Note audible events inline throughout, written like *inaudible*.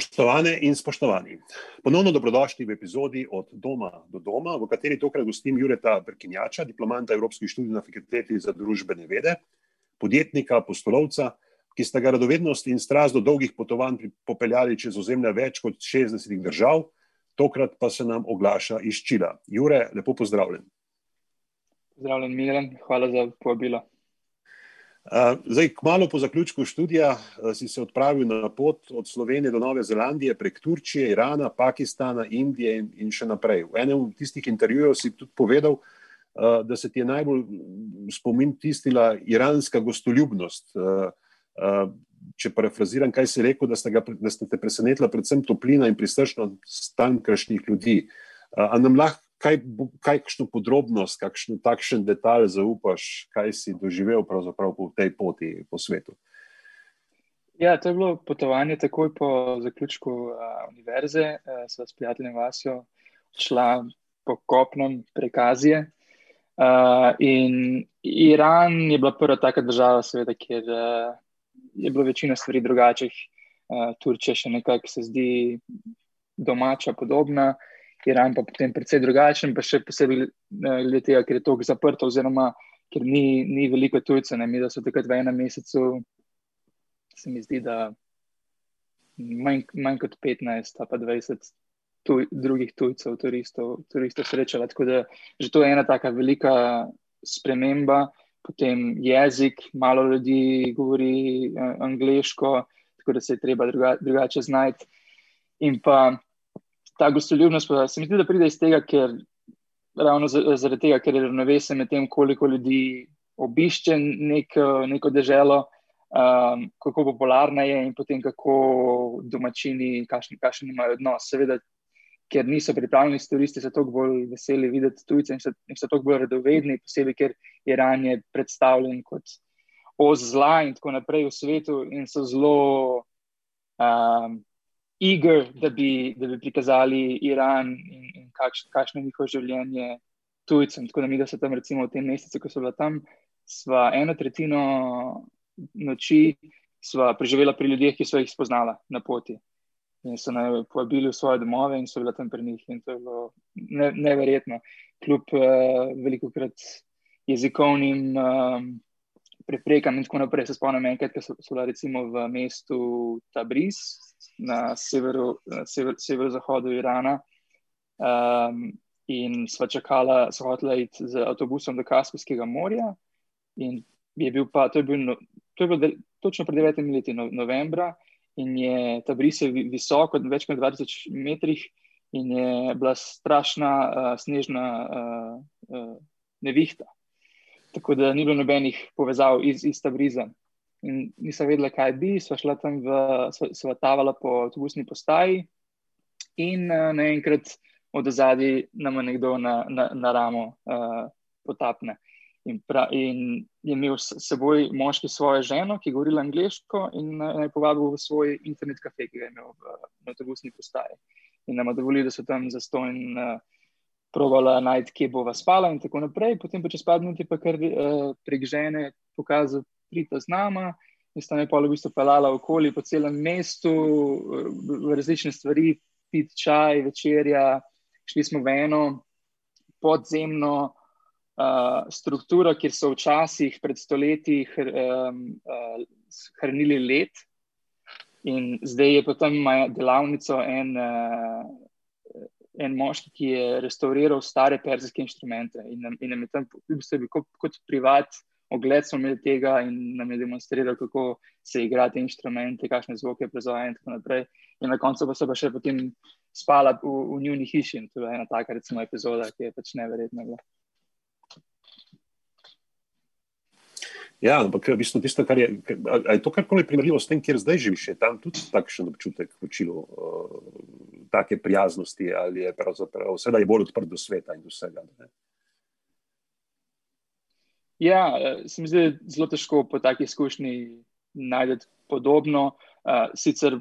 Spoštovane in spoštovani, ponovno dobrodošli v epizodi Od doma do doma, v kateri tokrat gostim Jureta Brkinjača, diplomanta Evropskih študij na Fakulteti za družbene vede, podjetnika, postolovca, ki sta ga radovednost in strast do dolgih potovanj popeljali čez ozemlja več kot 60 držav, tokrat pa se nam oglaša iz Čila. Jure, lepo pozdravljen. Pozdravljen, Miren, hvala za povabilo. Zdaj, kmalo po zaključku študija si se odpravil na pot od Slovenije do Nove Zelandije prek Turčije, Irana, Pakistana, Indije in, in še naprej. V enem od tistih intervjujev si tudi povedal, da se ti je najbolj spomin tistila iranska gostoljubnost. Če parafraziram, kaj si rekel, da ste, ga, da ste te presenetila predvsem toplina in prisrčnost tamkajšnjih ljudi. A nam lahko kaj, kakšno podrobnost, kakšen takšen detalj zaupaš, kaj si doživel po tej poti po svetu? Ja, to je bilo potovanje takoj po zaključku uh, univerze, uh, sva s prijateljem Vasjo šla po kopnem prek Azije. Uh, in Iran je bila prva taka država, seveda, kjer uh, je bilo večina stvari drugačih. Uh, Turčija še nekako se zdi domača, podobna. Iran pa potem precej drugačen, pa še posebej eh, glede tega, ker je to zaprto, oziroma ker ni, ni veliko tujcev. Mi, da so takrat v enem mesecu, se mi zdi, da manj, manj kot 15, pa 20 tuj, drugih tujcev, turistov, turistov srečala. Tako da že to je ena taka velika sprememba. Potem jezik, malo ljudi govori uh, angliško, tako da se je treba druga, drugače znajti. In pa ta gostoljubnost, pa se mi zdi, da pride iz tega, ker ravno zaradi tega, ker je ravnovesje med tem, koliko ljudi obišče nek, neko deželo, um, kako popularna je in potem kako domačini, kakšen imajo odnos. Seveda, ker niso pripravljeni s turisti, so tako bolj veseli videti tujce in so, in so tako bolj radovedni, posebej, ker Iran je predstavljen kot oz zla in tako naprej v svetu in so zelo. Um, eager, da bi, da bi prikazali Iran in, in kakš, kakšno je njihovo življenje tujcem. Tako da mi, da so tam, recimo, v tem mesecu, ko so bila tam, sva eno tretjino noči preživela pri ljudeh, ki so jih spoznala na poti. In so naj povabili v svoje domove, in so bila tam pri njih. In to je bilo ne, neverjetno, kljub uh, veliko krat jezikovnim. Um, Preprekam in tako naprej. Se spomnim, enkrat, ko so, so bila recimo v mestu Tabriz, na severu, sever, severozahodu Irana. Um, in sva čakala, so hotela iti z avtobusom do Kaspijskega morja. In je bil pa, to je bil, no, to je bil del, točno pred devetimi leti, no, novembra, in je ta bris visok, več kot 20 metrih, in je bila strašna uh, snežna uh, uh, nevihta. Tako da ni bilo nobenih povezav iz, iz Tabriza in nisem vedela, kaj bi. Sva šla tam, sva tavala po avtobusni postaji, in uh, naenkrat od zadaj nam nekdo na, na, na ramo uh, potapne. In, pra, in je imel s seboj moški svojo ženo, ki je govorila angliško, in naj uh, povabil v svoj internet kafe, ki ga je imel v, v avtobusni postaji. In nam je dovolil, da so tam zastojn. Uh, Provala najti, kje bo spala, in tako naprej. Potem, pa čez par minut, je pa kar uh, prek žene pokazal pridite z nama. In sta me pa v bistvu pelala okoli po celem mestu, v različne stvari, pit čaj, večerja. Šli smo v eno podzemno uh, strukturo, kjer so včasih, pred stoletji, hr, um, uh, hranili led. In zdaj je potem delavnico en, uh, en moški, ki je restauriral stare perzijske inštrumente in nam, in nam je tam v bistvu kot, kot privat ogled smo imeli tega in nam je demonstriral, kako se igra te inštrumente, kakšne zvoke proizvaja in tako naprej. In na koncu pa so pa še potem spala v, v njuni hiši in to je ena taka, recimo, epizoda, ki je pač neverjetna. Bila. Ja, ampak v bistvu tisto, kar je, je to karkoli primerljivo s tem, kjer zdaj živiš, je tam tudi takšen občutek v čilu, uh, take prijaznosti ali je pravzaprav vse, da je bolj odprt do sveta in do vsega. Ne? Ja, eh, se mi zdi zelo težko po takih izkušnji najti podobno. Uh, sicer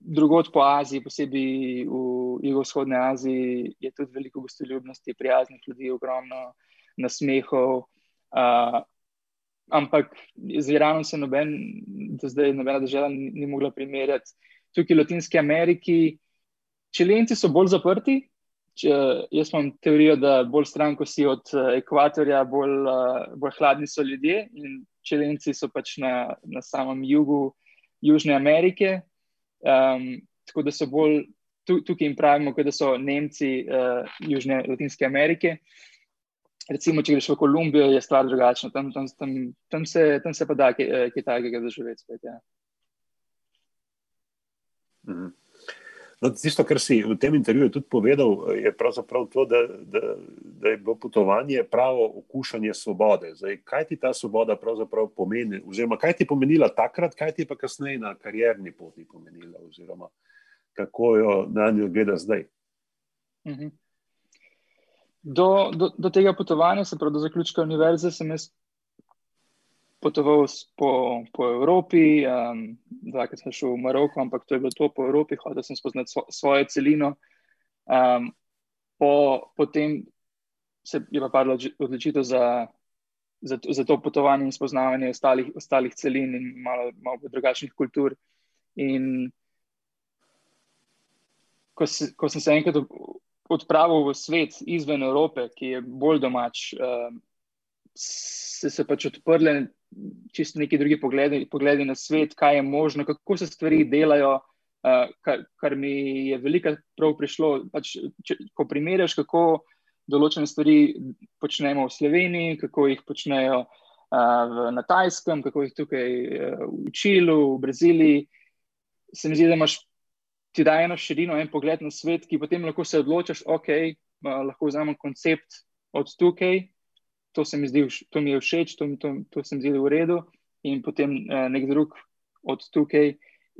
drugot po Aziji, posebej v jugovzhodni Aziji, je tudi veliko gostoljubnosti, prijaznih ljudi, ogromno nasmehov. Uh, ampak z Iranom se noben, do zdaj nobena država ni, ni mogla primerjati. tukaj v Latinski Ameriki, čilenci so bolj zaprti. Če, jaz imam teorijo, da bolj stran, ko si od ekvatorja, bolj, bolj hladni so ljudje in čilenci so pač na, na samem jugu Južne Amerike. Um, tako da so bolj tukaj jim pravimo, da so Nemci uh, Južne Latinske Amerike. Recimo, če greš v Kolumbijo, je stvar drugačna. Tam, tam, tam, tam, se, tam se pa da kaj, eh, kaj takega doživeti. Spet, ja. mhm. no, tisto, kar si v tem intervjuju tudi povedal, je pravzaprav to, da, da, da je bilo potovanje pravo okušanje svobode. Zdaj, kaj ti ta svoboda pravzaprav pomeni? Oziroma, kaj ti je pomenila takrat, kaj ti pa kasneje na karjerni poti pomenila? Oziroma, kako jo na njo gleda zdaj? Mhm. Do, do, do tega potovanja, se pravi do zaključka univerze, sem jaz potoval po, po Evropi, um, dvakrat sem šel v Maroko, ampak to je bilo to po Evropi, hotel sem spoznati svo, svojo celino. Um, po, potem se je pa padla odločitev za, za, za to potovanje in spoznavanje ostalih, ostalih celin in malo, malo drugačnih kultur. In ko, se, ko sem se enkrat odpravil v svet izven Evrope, ki je bolj domač, uh, se je pač odprle čisto neki drugi pogledi, pogledi na svet, kaj je možno, kako se stvari delajo. Uh, kar, kar mi je veliko prav prišlo, pač, če, ko primerjaš, kako določene stvari počnemo v Sloveniji, kako jih počnejo uh, na Tajskem, kako jih tukaj uh, v Čilu, v Braziliji. Se mi zdi, da imaš ti da eno širino, en pogled na svet, ki potem lahko se odločiš, ok, lahko vzamem koncept od tukaj, to se mi zdi, to mi je všeč, to, to, to se mi zdi v redu, in potem uh, nek drug od tukaj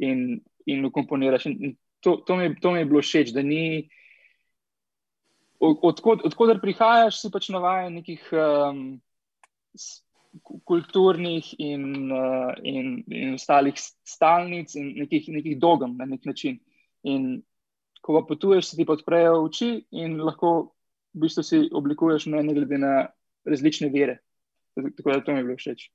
in, in ukomponiraš. In, to, to, mi, to mi je bilo všeč, da ni. Odkud od prihajaš, si pač navaden nekih um, kulturnih in, uh, in, in ostalih stalnic in nekih, nekih dogem na nek način. In ko pa potuješ, se ti podprejo oči in lahko v bistvu si oblikuješ mnenje glede na različne vere. Tako da to mi je bilo všeč.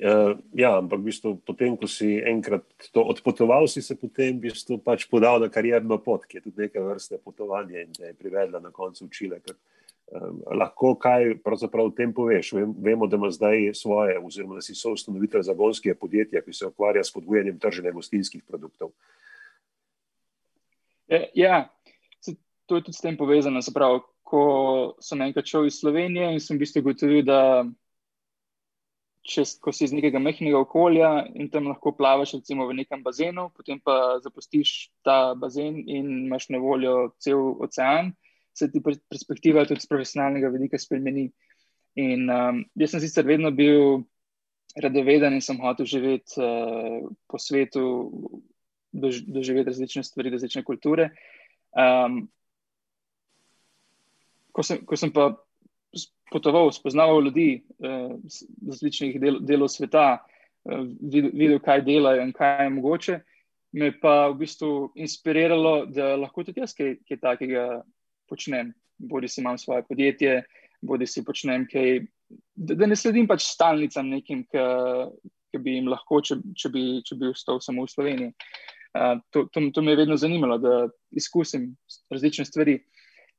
Uh, ja, ampak v bistvu, potem, ko si enkrat to odpotoval, si se potem v bistvu pač podal na karjerno pot, ki je tudi neke vrste potovanje in te je privedla na koncu učile. Ker, um, lahko kaj pravzaprav o tem poveš? Vemo, da ima zdaj svoje, oziroma da si soustanovitelj zagonskega podjetja, ki se ukvarja s podbujanjem trženja gostinskih produktov. Uh, ja, se, to je tudi s tem povezano. Pravi, ko sem enkrat šel iz Slovenije in sem v bistvu ugotovil, da če si iz nekega mehkega okolja in tam lahko plavaš, recimo v nekem bazenu, potem pa zapustiš ta bazen in imaš na voljo cel ocean, se ti perspektiva tudi z profesionalnega vidika spremeni. In um, jaz sem sicer vedno bil radoveden in sem hotel živeti uh, po svetu, doživeti različne stvari, različne kulture. Um, ko, sem, ko sem pa potoval, spoznaval ljudi uh, z različnih del, delov sveta, uh, videl, videl, kaj delajo in kaj je mogoče, me pa v bistvu inspiriralo, da lahko tudi jaz kaj, kaj takega počnem. Bodi si imam svoje podjetje, bodi si počnem kaj. Da, da ne sledim pač stalnicam nekim, ki bi jim lahko, če, če, bi, če bi ostal samo v Sloveniji. Uh, to, to, to me je vedno zanimalo, da izkusim različne stvari.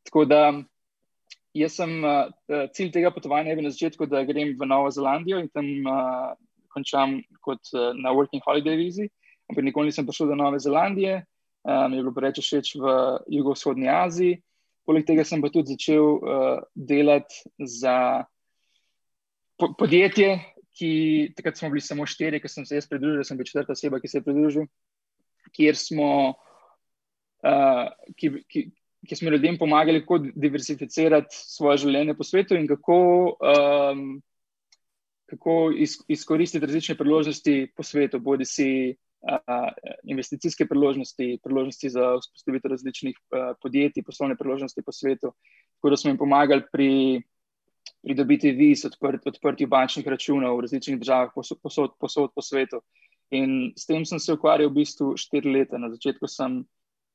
Tako da jaz sem uh, cilj tega potovanja je bil na začetku, da grem v Novo Zelandijo in tam uh, končam kot uh, na Working Holiday vizi. Ampak nikoli nisem prišel do Nove Zelandije, mi um, je bilo preveč všeč v jugovzhodni Aziji. Poleg tega sem pa tudi začel uh, delati za po podjetje, ki takrat smo bili samo štiri, ker sem se jaz pridružil, sem bil četrta oseba, ki se je pridružil kjer smo, uh, ki, ki, ki smo ljudem pomagali, kako diversificirati svoje življenje po svetu in kako, um, kako iz, izkoristiti različne priložnosti po svetu, bodi si uh, investicijske priložnosti, priložnosti za vzpostavitev različnih uh, podjetij, poslovne priložnosti po svetu. Tako da smo jim pomagali pri. Pridobiti viz, odprt, odprti bančnih računov v različnih državah, posod, posod, po svetu. In s tem sem se ukvarjal v bistvu štiri leta. Na začetku sem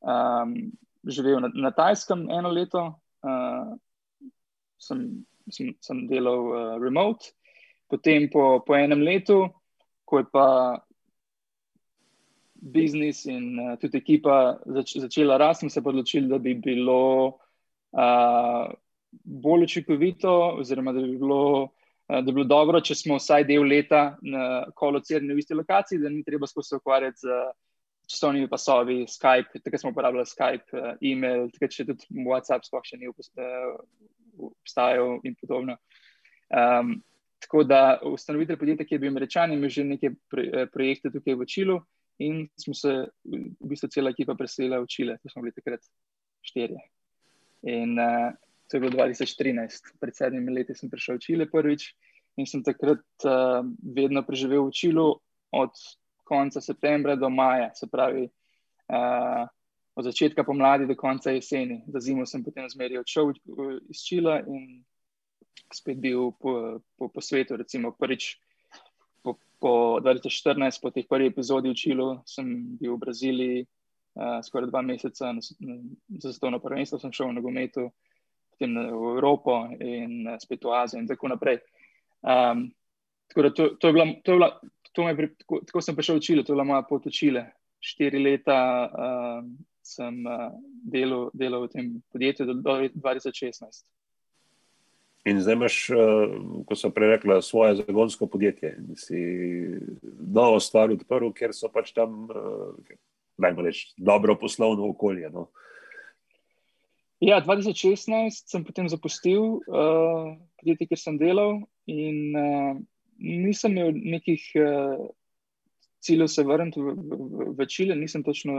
um, živel na, na Tajskem eno leto, uh, sem, sem, sem delal uh, remote, potem po, po enem letu, ko je pa biznis in uh, tudi ekipa zač začela rasti, smo se odločili, da bi bilo uh, bolj učinkovito, oziroma da bi bilo. Da bi bilo dobro, če smo vsaj del leta na kolocirni v isti lokaciji, da ni treba skozi ukvarjati z časovnimi pasovi, Skype, takrat smo uporabljali Skype, e-mail, takrat še tudi WhatsApp, sploh še ni obstajal in podobno. Um, tako da ustanovitelj podjetja, ki je bil američan, ima že neke eh, projekte tukaj v Čilu in smo se, v bistvu, cela ekipa preselila v Čile, to smo bili takrat štirje. In uh, to je bilo 2013, pred sedmimi leti sem prišel v Čile prvič in sem takrat uh, vedno preživel v Čilu od konca septembra do maja, se pravi. Uh, Od začetka pomladi do konca jeseni, za zimo sem potem zmeraj odšel iz Čila in spet bil po, po, po svetu. Recimo prvič po, po 2014, po teh prvih epizodih v Čilu, sem bil v Braziliji uh, skoraj dva meseca na, na, za svetovno prvenstvo, sem šel v nogometu, potem v Evropo in uh, spet v Azijo in tako naprej. Um, tako da to, to je bila. To je bila To pri, tako, tako sem prišel v Čile, to je bila moja pot v Čile. Štiri leta uh, sem uh, delal, delal v tem podjetju do 2016. In zdaj imaš, uh, ko so prej rekla, svoje zagonsko podjetje. Si novo stvar odprl, ker so pač tam, da uh, reč, dobro poslovno okolje. No? Ja, 2016 sem potem zapustil uh, podjetje, kjer sem delal, in uh, nisem imel nekih uh, ciljev se vrniti v, v, v Čile, nisem točno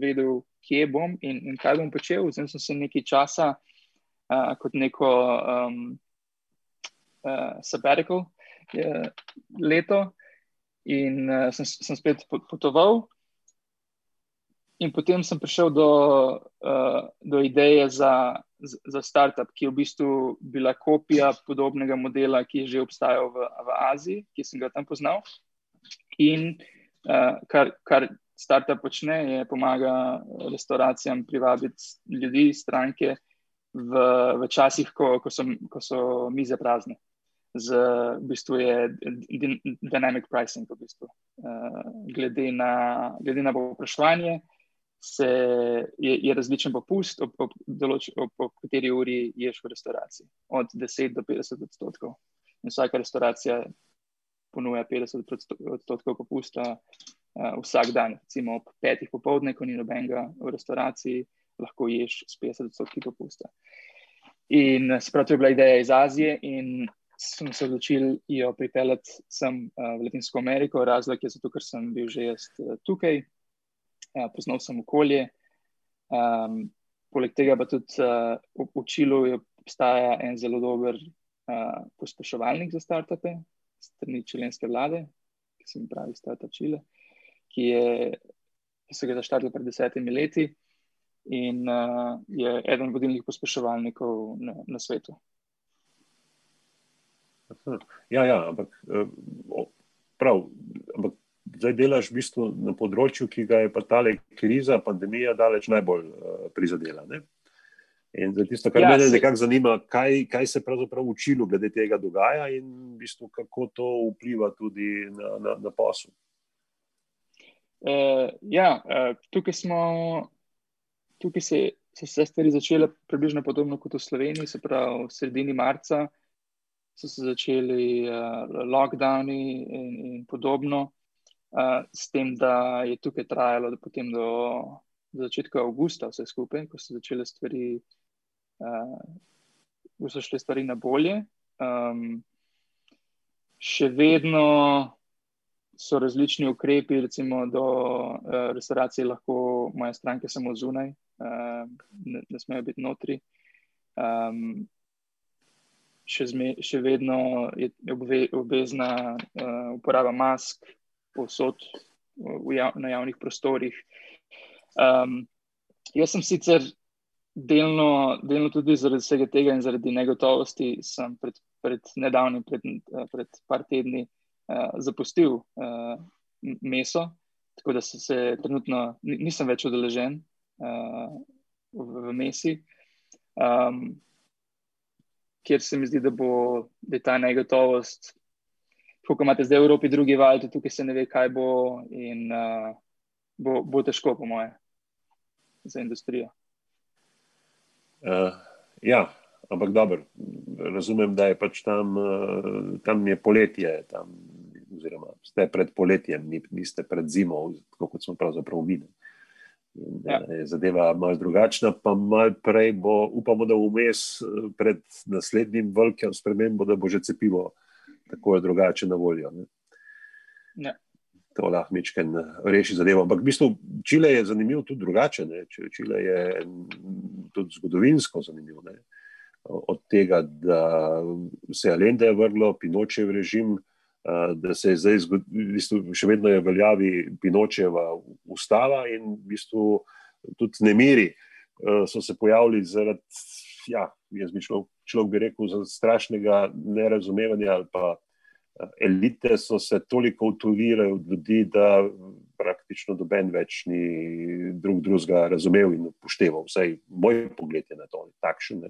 vedel, kje bom in, in kaj bom počel. Zdaj sem se nekaj časa uh, kot neko um, uh, sabbatical uh, leto, in uh, sem, sem spet potoval. In potem sem prišel do, uh, do ideje za, za startup, ki je v bistvu bila kopija podobnega modela, ki je že obstajal v, v Aziji, ki sem ga tam poznal. In uh, kar, kar startup počne, je pomaga restauracijam privabiti ljudi, stranke, v, v časih, ko, ko, so, ko so mize prazne. Z, v bistvu je dynamic pricing. V bistvu. uh, glede na, na povpraševanje, je, je različen popust, ob, ob, določ, ob, ob kateri uri ješ v restauraciji. Od 10 do 50 odstotkov. In vsaka restauracija ponuja 50 odstotkov popusta uh, vsak dan. Recimo ob 5 popovdne, ko ni nobenega v restauraciji lahko ješ s 50% popusta. In sprav, to je bila ideja iz Azije, in sem se odločil jo pripeljati sem uh, v Latinsko Ameriko. Razlog je zato, ker sem bil že jaz uh, tukaj, uh, poznal sem okolje. Um, poleg tega pa tudi uh, v, Čilu obstaja en zelo dober uh, pospeševalnik za startupe, strani čilenske vlade, ki se jim pravi Startup Čile, ki, je, ki so ga zaštartili pred desetimi leti in uh, je eden vodilnih pospeševalnikov na, na svetu. Ja, ja, ampak, prav, ampak zdaj delaš v bistvu na področju, ki ga je pa ta kriza, pandemija, daleč najbolj uh, prizadela. Ne? In za tisto, kar ja, me nekako zanima, kaj, kaj se pravzaprav učilo glede tega dogaja in v bistvu, kako to vpliva tudi na, na, na posel. Uh, ja, uh, tukaj smo tukaj se, so se stvari začele približno podobno kot v Sloveniji, se pravi, v sredini marca so se začeli uh, lockdowni in, in podobno, uh, s tem, da je tukaj trajalo do, do, do začetka avgusta, vse skupaj, ko so začele stvari, uh, ko so šle stvari na bolje. Um, še vedno so različni ukrepi, recimo do uh, restauracije, lahko moje stranke samo zunaj, uh, ne, ne smejo biti notri. Um, še, zme, še vedno je obve, obvezna uh, uporaba mask, povsod v jav, na javnih prostorih. Um, jaz sem sicer delno, delno tudi zaradi vsega tega in zaradi negotovosti, sem pred, pred nedavnim, pred, pred par tedni, uh, zapustil uh, meso, tako da se, se trenutno nisem več udeležen uh, v, v Mesi, um, kjer se mi zdi, da bo da ta negotovost. Ko imate zdaj v Evropi drugi val, tudi tukaj se ne ve, kaj bo. In, uh, bo, bo težko, po moje, za industrijo. Uh, ja, ampak dobro, razumem, da je pač tam, uh, tam je poletje, tam, oziroma ste pred poletjem, niste pred zimo, kot smo pravzaprav videli. Ja. Je zadeva malo drugačna, pa malo prej bo, upamo, da vmes pred naslednjim velikim spremembom, da bo že cepivo tako ali drugače na voljo. Ja to lahko mečken reši zadevo. Ampak v bistvu Čile je zanimiv tudi drugače. Ne? Čile je tudi zgodovinsko zanimiv. Ne? Od tega, da se je Alende vrlo, Pinočev režim, da se je zdaj, v bistvu, še vedno je veljavi Pinočeva ustava in v bistvu tudi nemiri so se pojavili zaradi, ja, jaz bi človek, človek bi rekel, strašnega nerazumevanja ali pa elite so se toliko utolile od ljudi, da praktično doben več ni drug drugega razumel in upošteval. Vsaj moj pogled je na to takšen.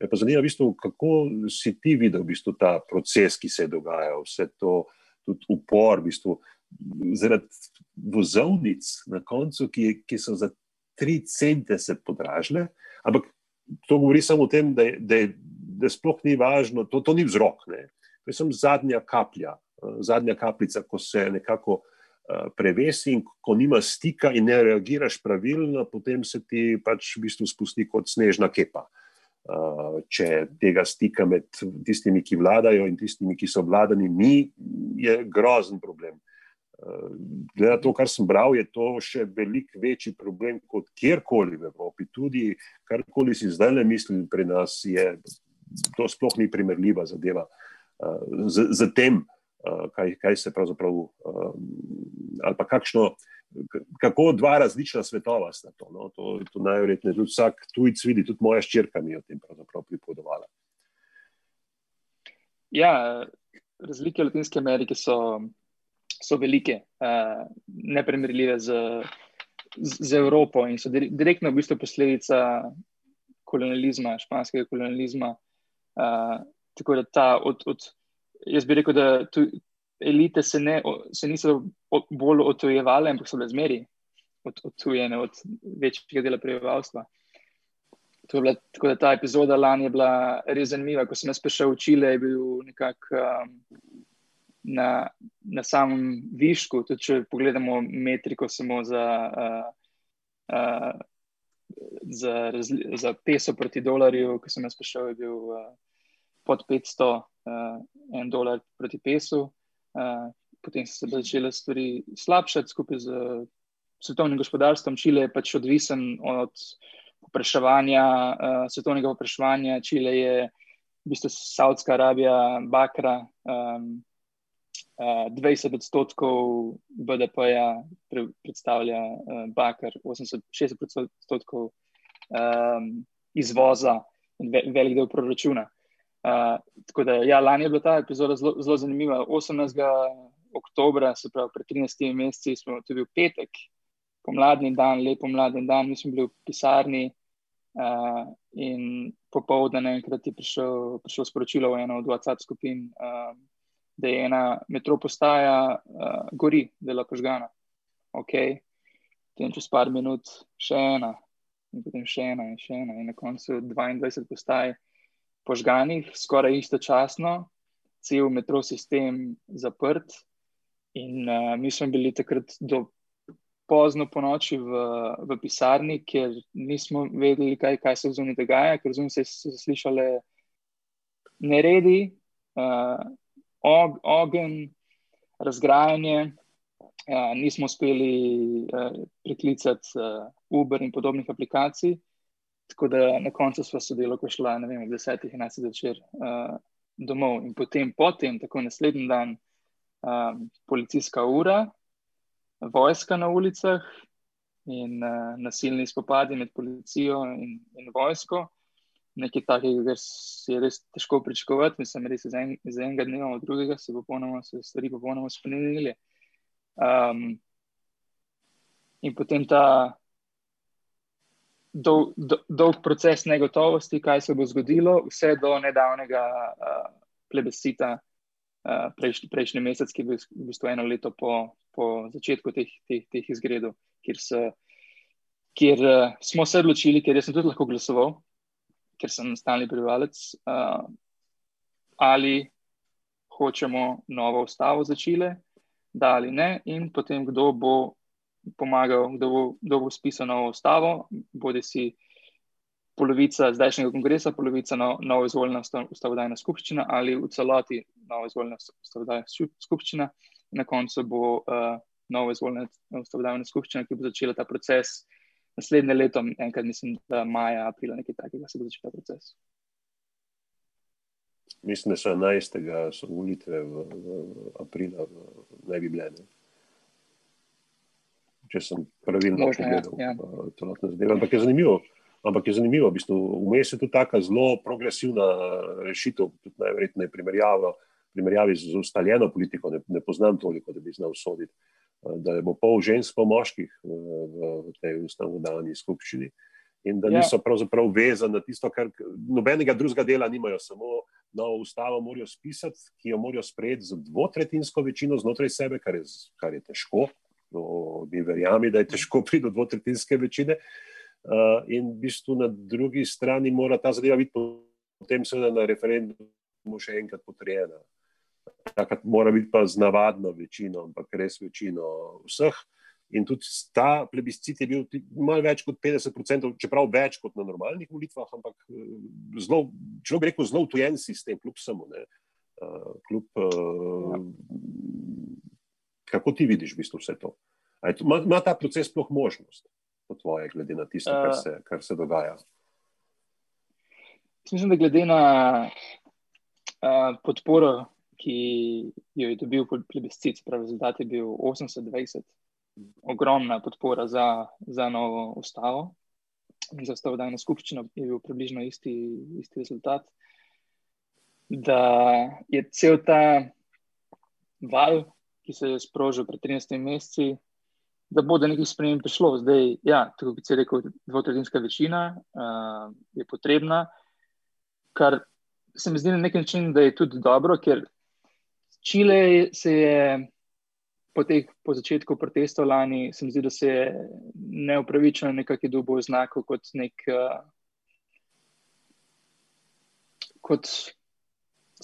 Me pa zanima, v bistvu, kako si ti videl v bistvu, ta proces, ki se je dogajal, vse to, tudi upor, v bistvu, zaradi vozovnic na koncu, ki, ki so za tri cente se podražile. Ampak to govori samo o tem, da, da, da sploh ni važno, to, to ni vzrok. Ne to je samo zadnja kaplja, eh, zadnja kapljica, ko se nekako eh, prevesi in ko nima stika in ne reagiraš pravilno, potem se ti pač v bistvu spusti kot snežna kepa. Eh, če tega stika med tistimi, ki vladajo in tistimi, ki so vladani, ni, je grozen problem. Glede na to, kar sem bral, je to še veliko večji problem kot kjerkoli v Evropi. Tudi karkoli si zdaj le mislim pri nas, je to sploh ni primerljiva zadeva. Uh, z, z tem, kaj, kaj se pravzaprav, ali pa kakšno, kako dva različna svetova sta to. No? To, to najverjetneje tudi vsak tujec vidi, tudi moja ščirka mi je o tem pripovedovala. Ja, razlike Latinske Amerike so, so velike, uh, nepremerljive z, z, z Evropo in so direktno v bistvu posledica kolonializma, španskega kolonializma. Uh, Tako da ta, od, od, jaz bi rekel, da tu elite se, ne, se niso bolj otojevale, ampak so bile zmeri od, odtujene od večjega dela prebivalstva. Bila, tako da ta epizoda lani je bila res zanimiva. Ko sem jaz prišel v Čile, je bil nekako um, na, na samem višku. Tudi če pogledamo metriko samo za, uh, uh, za, za peso proti dolarju, ko sem jaz prišel, je bil. Uh, pod 500, uh, eh, en dolar proti pesu. Uh, potem so se začele stvari slabšati skupaj z svetovnim gospodarstvom. Čile je pač odvisen od popraševanja, uh, svetovnega popraševanja. Čile je v bistvu Saudska Arabija, Bakra. Um, Uh, 20 odstotkov BDP-ja pre, predstavlja uh, Bakar, 80-60 odstotkov um, izvoza in ve, velik del proračuna. Tako da, ja, lani je bila ta epizoda zelo, zelo zanimiva. 18. oktober, se pravi, pred 13 meseci, smo tudi v petek, pomladni dan, lepo mladni dan, mi smo bili v pisarni. Uh, in popoldne enkrat je prišel, prišel sporočilo v eno od WhatsApp skupin, uh, da je ena metro postaja, uh, gori, da je bila požgana. Ok, potem čez par minut še ena, in potem še ena, in še ena, in na koncu 22 postaj požganih, skoraj istočasno, cel metro sistem zaprt. In uh, mi smo bili takrat do pozno po noči v, v pisarni, ker nismo vedeli, kaj, kaj se zunaj dogaja, ker zunaj se so slišale neredi, uh, og, ogen, razgrajanje. Uh, nismo uspeli uh, priklicati uh, Uber in podobnih aplikacij. Tako da na koncu smo sodelovali, ko šla, vem, ob desetih, enajstih zvečer uh, domov. In potem, potem, tako naslednji dan, um, policijska ura, vojska na ulicah in uh, nasilni spopadi med policijo in, in vojsko. Nekaj takega, kar si je res težko pričakovati, mislim, res iz, en, iz enega dneva v drugega se bo ponovno, se stvari popolnoma spremenili. Um, in potem ta dol, do, dolg proces negotovosti, kaj se bo zgodilo, vse do nedavnega uh, plebiscita uh, prejš, prejšnji mesec, ki je bil v bistvu eno leto po po začetku teh, teh, teh izgredov, kjer, se, kjer uh, smo se odločili, ker sem tudi lahko glasoval, ker sem stalni prebivalec, uh, ali hočemo novo ustavo za Čile, da ali ne, in potem kdo bo pomagal, kdo bo, kdo bo spisal novo ustavo, bodi si polovica zdajšnjega kongresa, polovica no, novo izvoljena ustavodajna skupščina ali v celoti novo izvoljena ustavodajna skupščina. Na koncu bo uh, novo izvoljena ustavodajna skupščina, ki bo začela ta proces naslednje leto, enkrat mislim, da maja, aprila, nekaj takega se bo začel ta proces. Mislim, da so 11. so volitve v, v, v aprilu, ne bi bile. Ne? Če sem pravilno pogledal, ja, ja. to lahko zdaj. Ampak je zanimivo. Ampak je zanimivo, v bistvu, vmes je tudi tako zelo progresivna rešitev, tudi najverjetneje primerjavi z ustaljeno politiko. Ne, ne poznam toliko, da bi znal soditi, da je bo pol žensk, pol moških v, tej ustanovni skupščini in da ja. niso pravzaprav vezani na tisto, kar nobenega drugega dela nimajo, samo novo ustavo morajo spisati, ki jo morajo sprejeti z dvotretinsko večino znotraj sebe, kar je, kar je težko. No, mi verjamemo, da je težko *laughs* priti do dvotretinske večine. Uh, in v bistvu na drugi strani mora ta zadeva biti potem seveda na referendumu še enkrat potrjena. Takrat mora biti pa z navadno večino, ampak res večino vseh. In tudi ta plebiscit je bil malo več kot 50%, čeprav več kot na normalnih volitvah, ampak eh, zelo, človek bi rekel, zelo utojen sistem, kljub samo. Uh, kljub, uh, kako ti vidiš v bistvu vse to? Ima ta proces sploh možnost? po tvoje, glede na tisto, kar se, kar se dogaja? Mislim, da glede na uh, podporo, ki jo je dobil plebiscit, pravi rezultat je bil 80-20, ogromna podpora za, za novo ustavo. Za ustavodajno skupščino je bil približno isti, isti rezultat. Da je cel ta val, ki se je sprožil pred 13 meseci, da bo do nekih sprememb prišlo. Zdaj, ja, tako kot si rekel, dvotretinska večina uh, je potrebna, kar se mi zdi na nek način, da je tudi dobro, ker Čile se je po, teh, po začetku protestov lani, se mi zdi, da se je neupravičeno nekako dobil oznako kot nek. Uh, Kot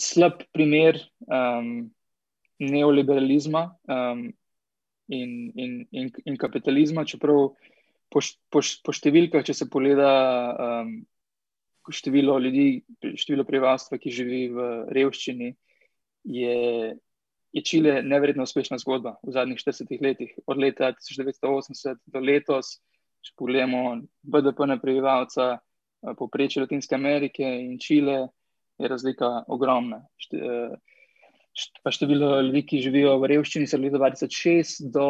slab primer um, neoliberalizma, um, in, in, in, in kapitalizma, čeprav po, po, po številkah, če se pogleda um, število ljudi, število prebivalstva, ki živi v revščini, je, je Čile neverjetno uspešna zgodba v zadnjih 40 letih, od leta 1980 do letos. Če pogledamo BDP na prebivalca, poprečje Latinske Amerike in Čile, je razlika ogromna. Šte, uh, pa število ljudi, ki živijo v revščini, se je od leta 2006 do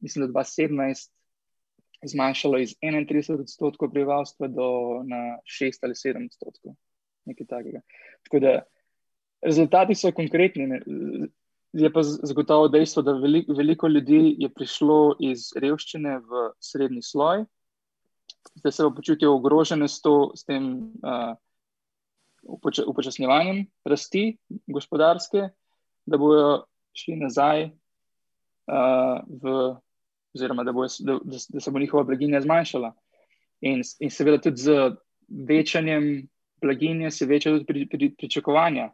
mislim, 2017 zmanjšalo iz 31 odstotkov prebivalstva do na 6 ali 7 odstotkov. Nekaj takega. Tako da rezultati so konkretni. Ne. Je pa zagotovo dejstvo, da veliko, veliko ljudi je prišlo iz revščine v srednji sloj, da se počutijo ogrožene s, to, s tem uh, upočasnjevanjem rasti gospodarske, da bodo šli nazaj, uh, v, oziroma da, bo, da, da se bo njihova blaginja zmanjšala. In, in seveda tudi z večanjem blaginje se večajo tudi pri, pri, pričakovanja.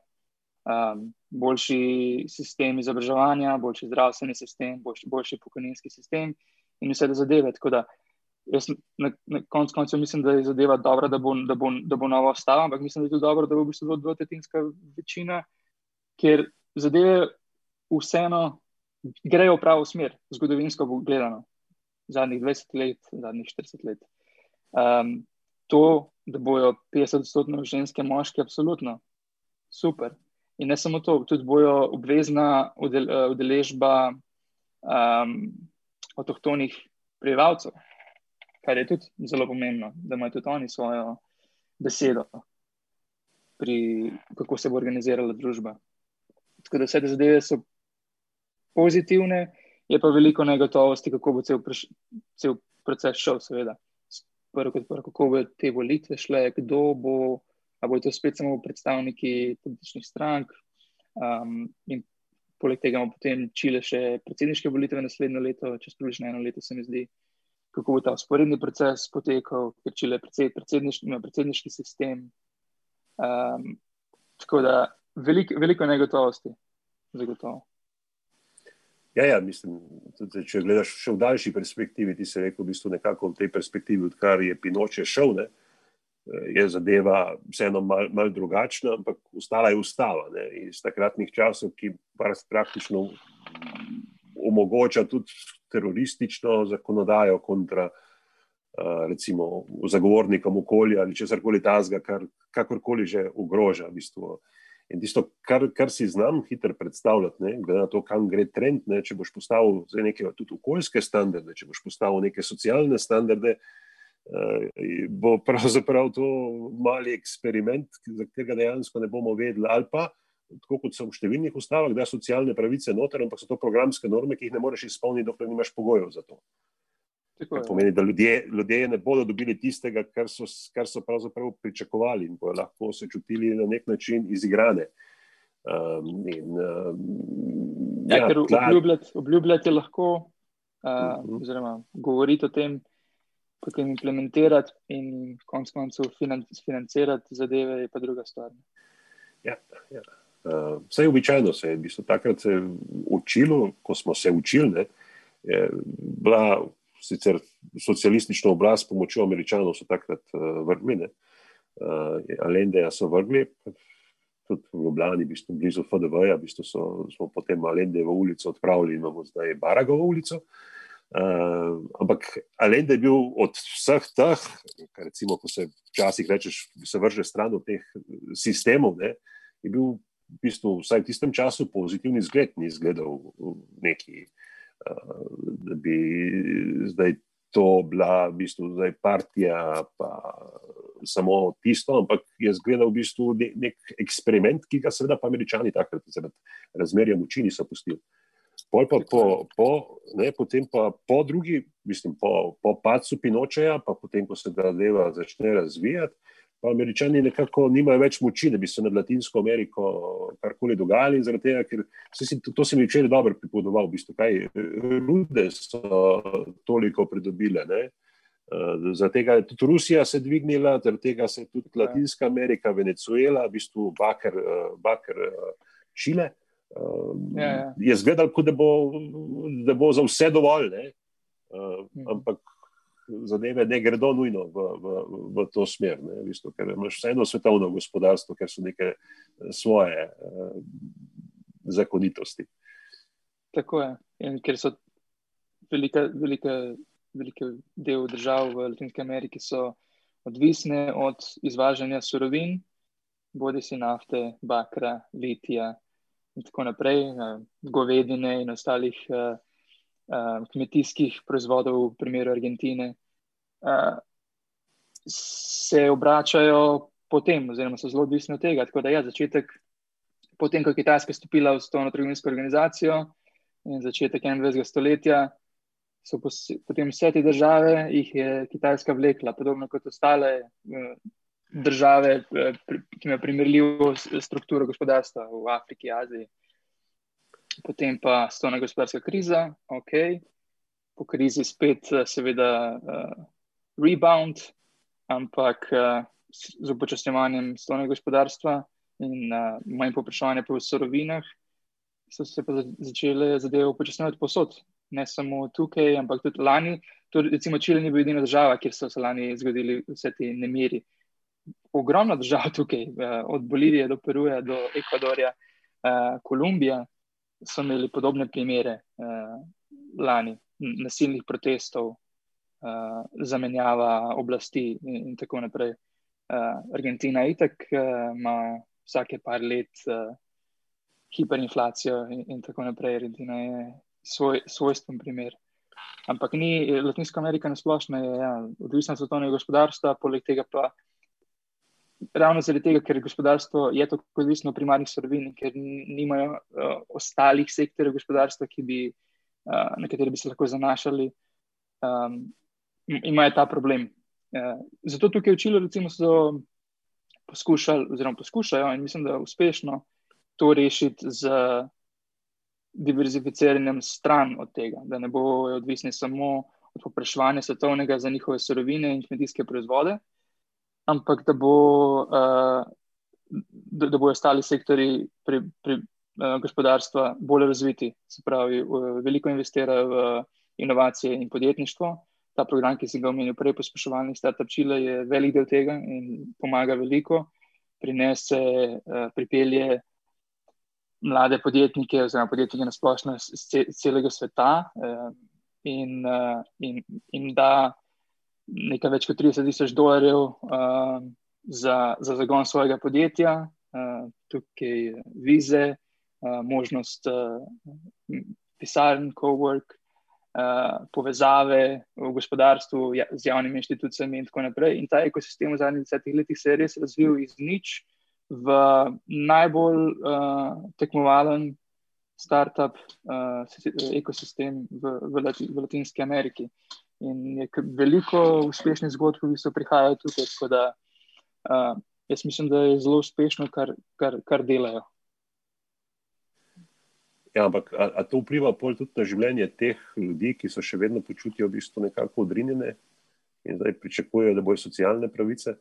Um, boljši sistem izobraževanja, boljši zdravstveni sistem, boljši, boljši pokojninski sistem in vse te zadeve. Tako da jaz na, na koncu koncev mislim, da je zadeva dobra, da bo, da bo, da bo nova ostala, ampak mislim, da je tudi dobro, da bo v bistvu dvotetinska večina, ker zadeve vseeno grejo v pravo smer, zgodovinsko gledano, zadnjih 20 let, zadnjih 40 let. Um, to, da bojo 50-odstotno ženske, moški, absolutno super. In ne samo to, tudi bojo obvezna udeležba um, avtohtonih prebivalcev, kar je tudi zelo pomembno, da imajo tudi oni svojo besedo, pri kako se bo organizirala družba. Tako da vse te zadeve so pozitivne, je pa veliko negotovosti, kako bo cel, cel proces šel, seveda. Prvo, kot prvo, kako bo te volitve šle, kdo bo, ali bo to spet samo predstavniki političnih strank. Um, in poleg tega imamo potem Čile še predsedniške volitve naslednjo leto, čez približno eno leto, se mi zdi, kako bo ta usporedni proces potekal, ker Čile predsed, predsedniški, ima predsedniški sistem. Um, tako da velik, veliko negotovosti, zagotovo. Ja, ja, mislim, tudi, če gledaš še v daljši perspektivi, ti se rekel, v bistvu nekako v tej perspektivi, odkar je Pinoče šel, ne, je zadeva vseeno mal, mal drugačna, ampak ustala je ustava ne, iz takratnih časov, ki praktično omogoča tudi teroristično zakonodajo kontra recimo zagovornikom okolja ali česarkoli tazga, kar kakorkoli že ogroža v bistvu In tisto, kar, kar si znam hitro predstavljati, ne, glede na to, kam gre trend, ne, če boš postavil neke tudi okoljske standarde, če boš postavil neke socialne standarde, uh, bo pravzaprav to mali eksperiment, za katerega dejansko ne bomo vedeli. Ali pa, tako kot so v številnih ustavah, da so socialne pravice noter, ampak so to programske norme, ki jih ne moreš izpolniti, dokler nimaš pogojev za to. To pomeni, da ljudje, ljudje ne bodo dobili tistega, kar so, kar so pravzaprav pričakovali in bodo lahko se čutili na nek način izigrane. Um, in, um, ja, ja, ker obljubljati, obljubljati je lahko, uh, uh -huh. oziroma govoriti o tem, potem implementirati in konec koncev financirati zadeve, je pa druga stvar. Ja, ja. Uh, vse je običajno, se je v bistvu takrat se učilo, ko smo se učili, ne, je bila sicer socialistično oblast s pomočjo američanov so takrat uh, vrgli, uh, Alendeja so vrgli, tudi v Ljubljani, v bistvu blizu FDV-ja, v bistvu so, smo potem Alendejevo ulico odpravili in imamo zdaj Baragovo ulico. Uh, ampak Alende je bil od vseh teh, kar recimo, ko se včasih rečeš, se vrže stran od teh sistemov, ne, je bil v bistvu vsaj v tistem času pozitivni zgled, ni izgledal neki da bi zdaj to bila v bistvu zdaj partija, pa samo tisto, ampak je zgledal v bistvu nek eksperiment, ki ga seveda pa američani takrat zaradi razmerja moči niso pustili. Pol pa po, po, ne, potem pa po drugi, mislim, po, po padcu Pinočeja, pa potem, ko se ta deva začne razvijati, pa američani nekako nimajo več moči, da bi se nad Latinsko Ameriko karkoli dogajali. Tega, ker si, to se mi včeraj dobro pripovedoval, v bistvu, kaj rude so toliko pridobile. Ne? Uh, zaradi tega je tudi Rusija se dvignila, zaradi tega se je tudi ja. Latinska Amerika, Venezuela, v bistvu Baker, uh, Baker uh, Čile. Uh, ja, ja. Je zgledal, da bo, da bo za vse dovolj, uh, ampak zadeve ne gredo nujno v, v, v to smer, ne, v bistvu, ker imaš vseeno svetovno gospodarstvo, ker so neke eh, svoje uh, zakonitosti. Tako je. In ker so velike, velike, velike del držav v Latinski Ameriki odvisne od izvažanja surovin, bodi si nafte, bakra, litija in tako naprej, uh, govedine in ostalih. Uh, uh, kmetijskih proizvodov, v primeru Argentine, uh, se obračajo potem, oziroma so zelo odvisni od tega. Tako da ja, začetek, potem, ko je Kitajska stopila v Svetovno trgovinsko organizacijo in začetek 21. stoletja. So potem vse te države, jih je Kitajska vlekla, podobno kot ostale države, ki imajo primerljivo strukturo gospodarstva v Afriki, Aziji potem pa stona gospodarska kriza, ok, po krizi spet, eh, seveda, uh, rebound, ampak uh, z upočasnjevanjem stona gospodarstva in uh, manj popraševanja po surovinah, so se pa začele zadeve upočasnjevati posod. Ne samo tukaj, ampak tudi lani. Tudi, recimo, Čile ni bil edina država, kjer so se lani zgodili vse te nemiri. Ogromna država tukaj, od Bolivije do Peruja, do Ekvadorja, Kolumbija, so imeli podobne primere uh, lani, nasilnih protestov, uh, zamenjava oblasti in, in tako naprej. Uh, Argentina itak ima uh, vsake par let uh, hiperinflacijo in, in tako naprej. Argentina je svoj, svojstven primer. Ampak ni Latinska Amerika na splošno, je ja, odvisna od svetovnega gospodarstva, poleg tega pa ravno zaradi tega, ker gospodarstvo je tako odvisno od primarnih surovin, ker nimajo uh, ostalih sektorjev gospodarstva, bi, uh, na katere bi se lahko zanašali, um, imajo ta problem. Uh, zato tukaj v Čilu, recimo, so poskušali, oziroma poskušajo, in mislim, da uspešno to rešiti z diverzificiranjem stran od tega, da ne bojo odvisni samo od popraševanja svetovnega za njihove surovine in kmetijske proizvode, ampak da, bo, uh, da, da bojo ostali sektori pri, pri uh, gospodarstva bolj razviti. Se pravi, uh, veliko investirajo v inovacije in podjetništvo. Ta program, ki sem ga omenil prej, pospeševalni startup Čile, je velik del tega in pomaga veliko. Prinese, uh, pripelje mlade podjetnike, oziroma podjetnike na splošno iz celega sveta, uh, in, uh, in, in da nekaj več kot 30 tisoč dolarjev uh, za, za zagon svojega podjetja, uh, tukaj vize, uh, možnost uh, pisarn, co-work. Uh, povezave v gospodarstvu ja, z javnimi inštitucijami, in tako naprej. In ta ekosistem v zadnjih desetih letih se je res razvil iz nič v najbolj uh, tekmovalen startup uh, ekosistem v, v, Lati, v Latinski Ameriki. In je veliko uspešnih zgodb, ki so prihajali tukaj. Tako da uh, jaz mislim, da je zelo uspešno, kar, kar, kar delajo. Ja, ampak a, a to vpliva tudi na življenje teh ljudi, ki so še vedno počutijo v bistvu nekako odrinjene in zdaj pričakujejo, da bojo socialne pravice?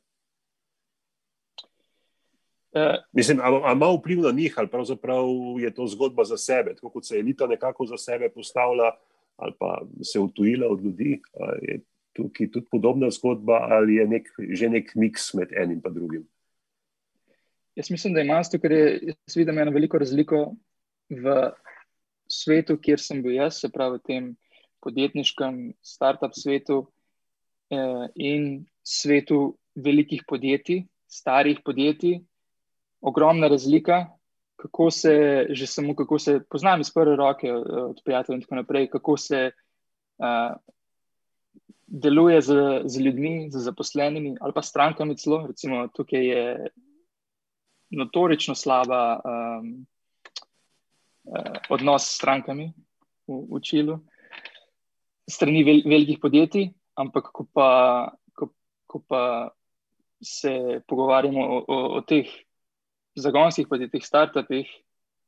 Uh, Mislim, ali ima vpliv na njih, ali pravzaprav je to zgodba za sebe, tako kot se elita nekako za sebe postavila, ali pa se utujila od ljudi. Je tukaj tudi podobna zgodba, ali je nek, že nek miks med enim in drugim? Jaz mislim, da ima to, ker je vidim eno veliko razliko v svetu, kjer sem bil jaz, se pravi v tem podjetniškem start-up svetu eh, in svetu velikih podjetij, starih podjetij ogromna razlika, kako se že samo, kako se poznam iz prve roke od prijateljev in tako naprej, kako se uh, deluje z, z ljudmi, z zaposlenimi ali pa strankami celo. Recimo tukaj je notorično slaba um, uh, odnos s strankami v, v Čilu, strani vel, velikih podjetij, ampak ko pa, ko, ko pa se pogovarjamo o, o, o teh zagonskih podjetjih, startupih,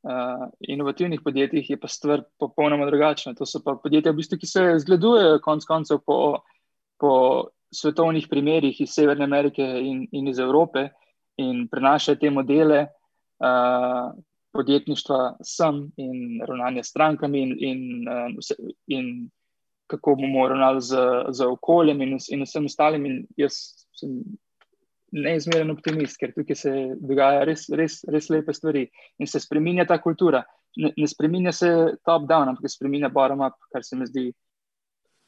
uh, inovativnih podjetjih, je pa stvar popolnoma drugačna. To so pa podjetja, v bistvu, ki se zgledujejo konec koncev po, po svetovnih primerih iz Severne Amerike in, in iz Evrope in prenašajo te modele. Uh, Podjetništva sem in ravnanje s strankami, in, in, in kako bomo ravnali z, z okoljem, in, in vsem ostalim. In jaz sem neizmeren optimist, ker tukaj se dogajajo res, res, res lepe stvari in se spremenja ta kultura. Ne, ne spremenja se top-down, ampak se spremenja bottom-up, kar se mi zdi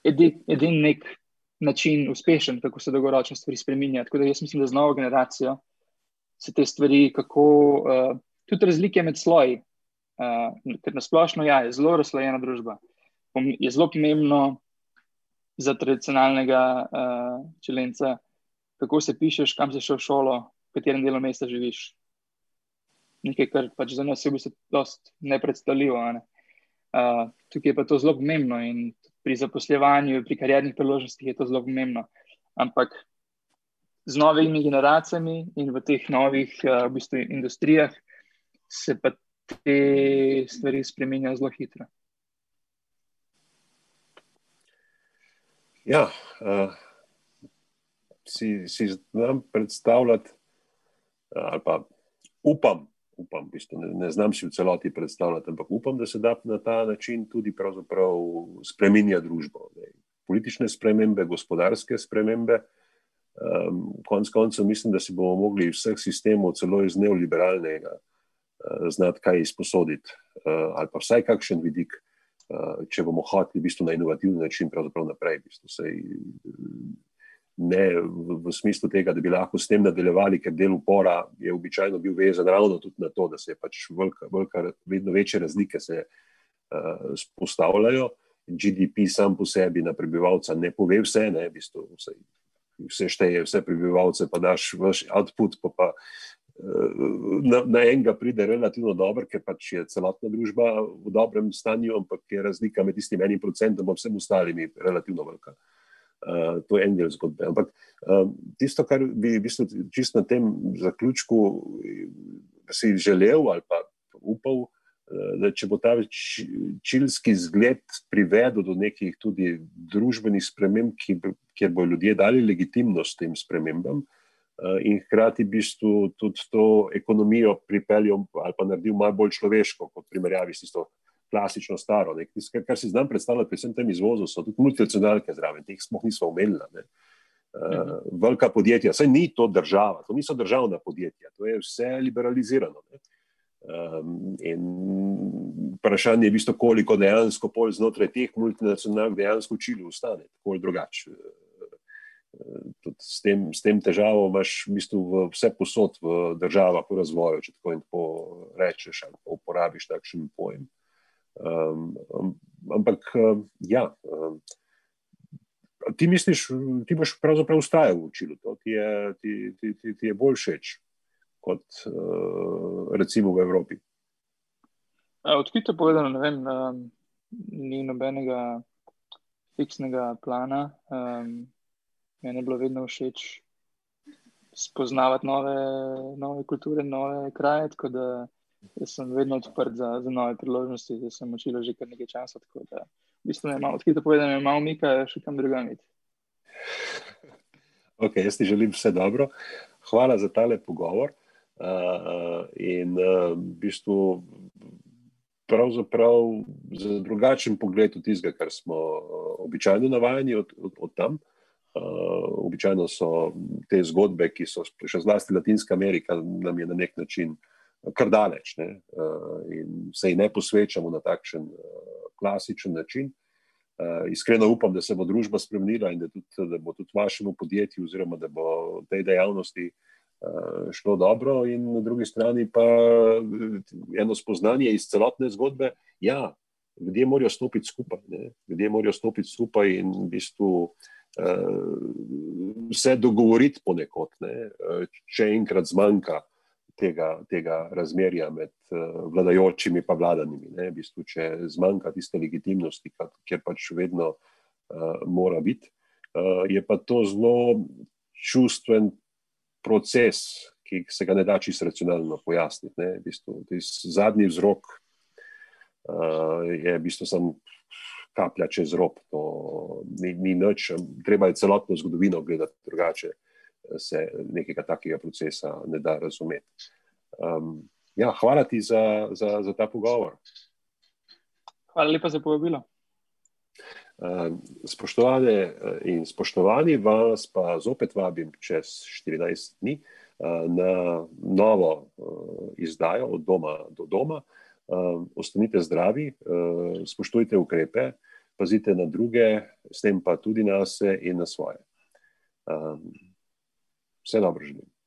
edini edin nek način uspešen, kako se dolgoročno stvari spremenja. Tako da jaz mislim, da z novo generacijo se te stvari, kako uh, tudi razlike med sloji, uh, ker nasplošno ja, je zelo razslojena družba. Je zelo pomembno za tradicionalnega uh, čelenca kako se pišeš, kam si šel v šolo, v katerem delu mesta živiš. Nekaj, kar pač za nas je v bistvu nepredstavljivo. Ne? Uh, tukaj je pa to zelo pomembno in pri zaposljevanju, pri karjernih priložnostih je to zelo pomembno. Ampak z novimi generacijami in v teh novih uh, v bistvu, industrijah se pa te stvari spremenjajo zelo hitro. Ja, uh, si, si znam predstavljati, ali pa upam, upam v bistvu, ne, ne znam si v celoti predstavljati, ampak upam, da se da na ta način tudi spremenja družbo. Ne. Politične spremembe, gospodarske spremembe. Um, konc koncev mislim, da si bomo mogli vseh sistemov, celo iz neoliberalnega, uh, znati kaj izposoditi, uh, ali pa vsaj kakšen vidik, uh, če bomo hoteli v bistvu na inovativni način naprej. V bistvu, sej, ne v, v smislu tega, da bi lahko s tem nadaljevali, ker del upora je običajno bil vezan ravno tudi na to, da se pač velika, velika, vedno večje razlike se uh, spostavljajo. GDP sam po sebi na prebivalca ne pove vse, ne, v bistvu vse, vse šteje, vse prebivalce, pa daš vaš output, pa, pa uh, na, na enega pride relativno dobro, ker pač je celotna družba v dobrem stanju, ampak je razlika med tistim enim procentom in vsem ostalimi relativno velika. Uh, Uh, to je en del zgodbe. Ampak uh, tisto, kar bi v bistvu čisto na tem zaključku si želel ali pa upal da če bo ta čilski zgled privedel do nekih tudi družbenih sprememb, kjer bo ljudje dali legitimnost tem spremembam in hkrati v bistvu tudi to ekonomijo pripeljal ali pa naredil malo bolj človeško, kot primerjavi s tisto klasično staro. Tisto, kar si znam predstavljati pri vsem tem izvozu, so tudi multinacionalke zraven, teh smo nismo omenili. Uh, velika podjetja, saj ni to država, to niso državna podjetja, to je vse liberalizirano. Ne? Um, in vprašanje je, bistvo, koliko dejansko pol znotraj teh multinacionalk dejansko učili ostane, tako ali drugače. Uh, s, s tem težavo imaš v bistvu v vse posod v državah v razvoju, če tako in tako rečeš ali uporabiš takšen pojem. Um, ampak ja, um, ti misliš, ti boš pravzaprav ustrajal v učilu, to ti je, ti, ti, ti, ti je bolj všeč kot uh, recimo v Evropi? Odkrito povedano, ne vem, um, ni nobenega fiksnega plana. Um, meni je bilo vedno všeč spoznavati nove, nove kulture, nove kraje. Tako da sem vedno odprt za, za nove priložnosti, da sem učil že kar nekaj časa. Tako da, v bistvu, malo, odkrito povedano, je malo mika, še kam drugam. *laughs* Ok, jaz ti želim vse dobro. Hvala za tale pogovor. Uh, in uh, v bistvu pravzaprav za drugačen pogled od tistega, kar smo uh, običajno navajeni od, od, od tam. Uh, običajno so te zgodbe, ki so še zlasti Latinska Amerika, nam je na nek način kar daleč ne? uh, in se jih ne posvečamo na takšen uh, klasičen način. Uh, iskreno upam, da se bo družba spremenila in da, tudi, da bo tudi vašemu podjetju oziroma da bo tej dejavnosti uh, Eh, šlo dobro, in na drugi strani pa eh, eno spoznanje iz celotne zgodbe. Ja, ljudje morajo stopiti skupaj, ljudje morajo stopiti skupaj in v bistvu uh, se dogovoriti ponekod, ne? če enkrat zmanjka tega, tega razmerja med uh, vladajočimi in vladanimi. V bistvu, če zmanjka tiste legitimnosti, kjer pač vedno uh, mora biti, uh, je pa to zelo čustven proces, ki se ga ne da čisto racionalno pojasniti. V bistvu, zadnji vzrok uh, je v bistvu samo kaplja čez rob. To ni, ni nič, treba je celotno zgodovino gledati drugače, se nekega takega procesa ne da razumeti. Um, ja, hvala ti za, za, za ta pogovor. Hvala lepa za povabilo. Spoštovane eh, in spoštovani, vas pa zopet vabim čez 14 dni eh, na novo eh, izdajo od doma do doma. Ostanite zdravi, spoštujte ukrepe, pazite na druge, s tem pa tudi na sebe in na svoje. Sve dobro želim.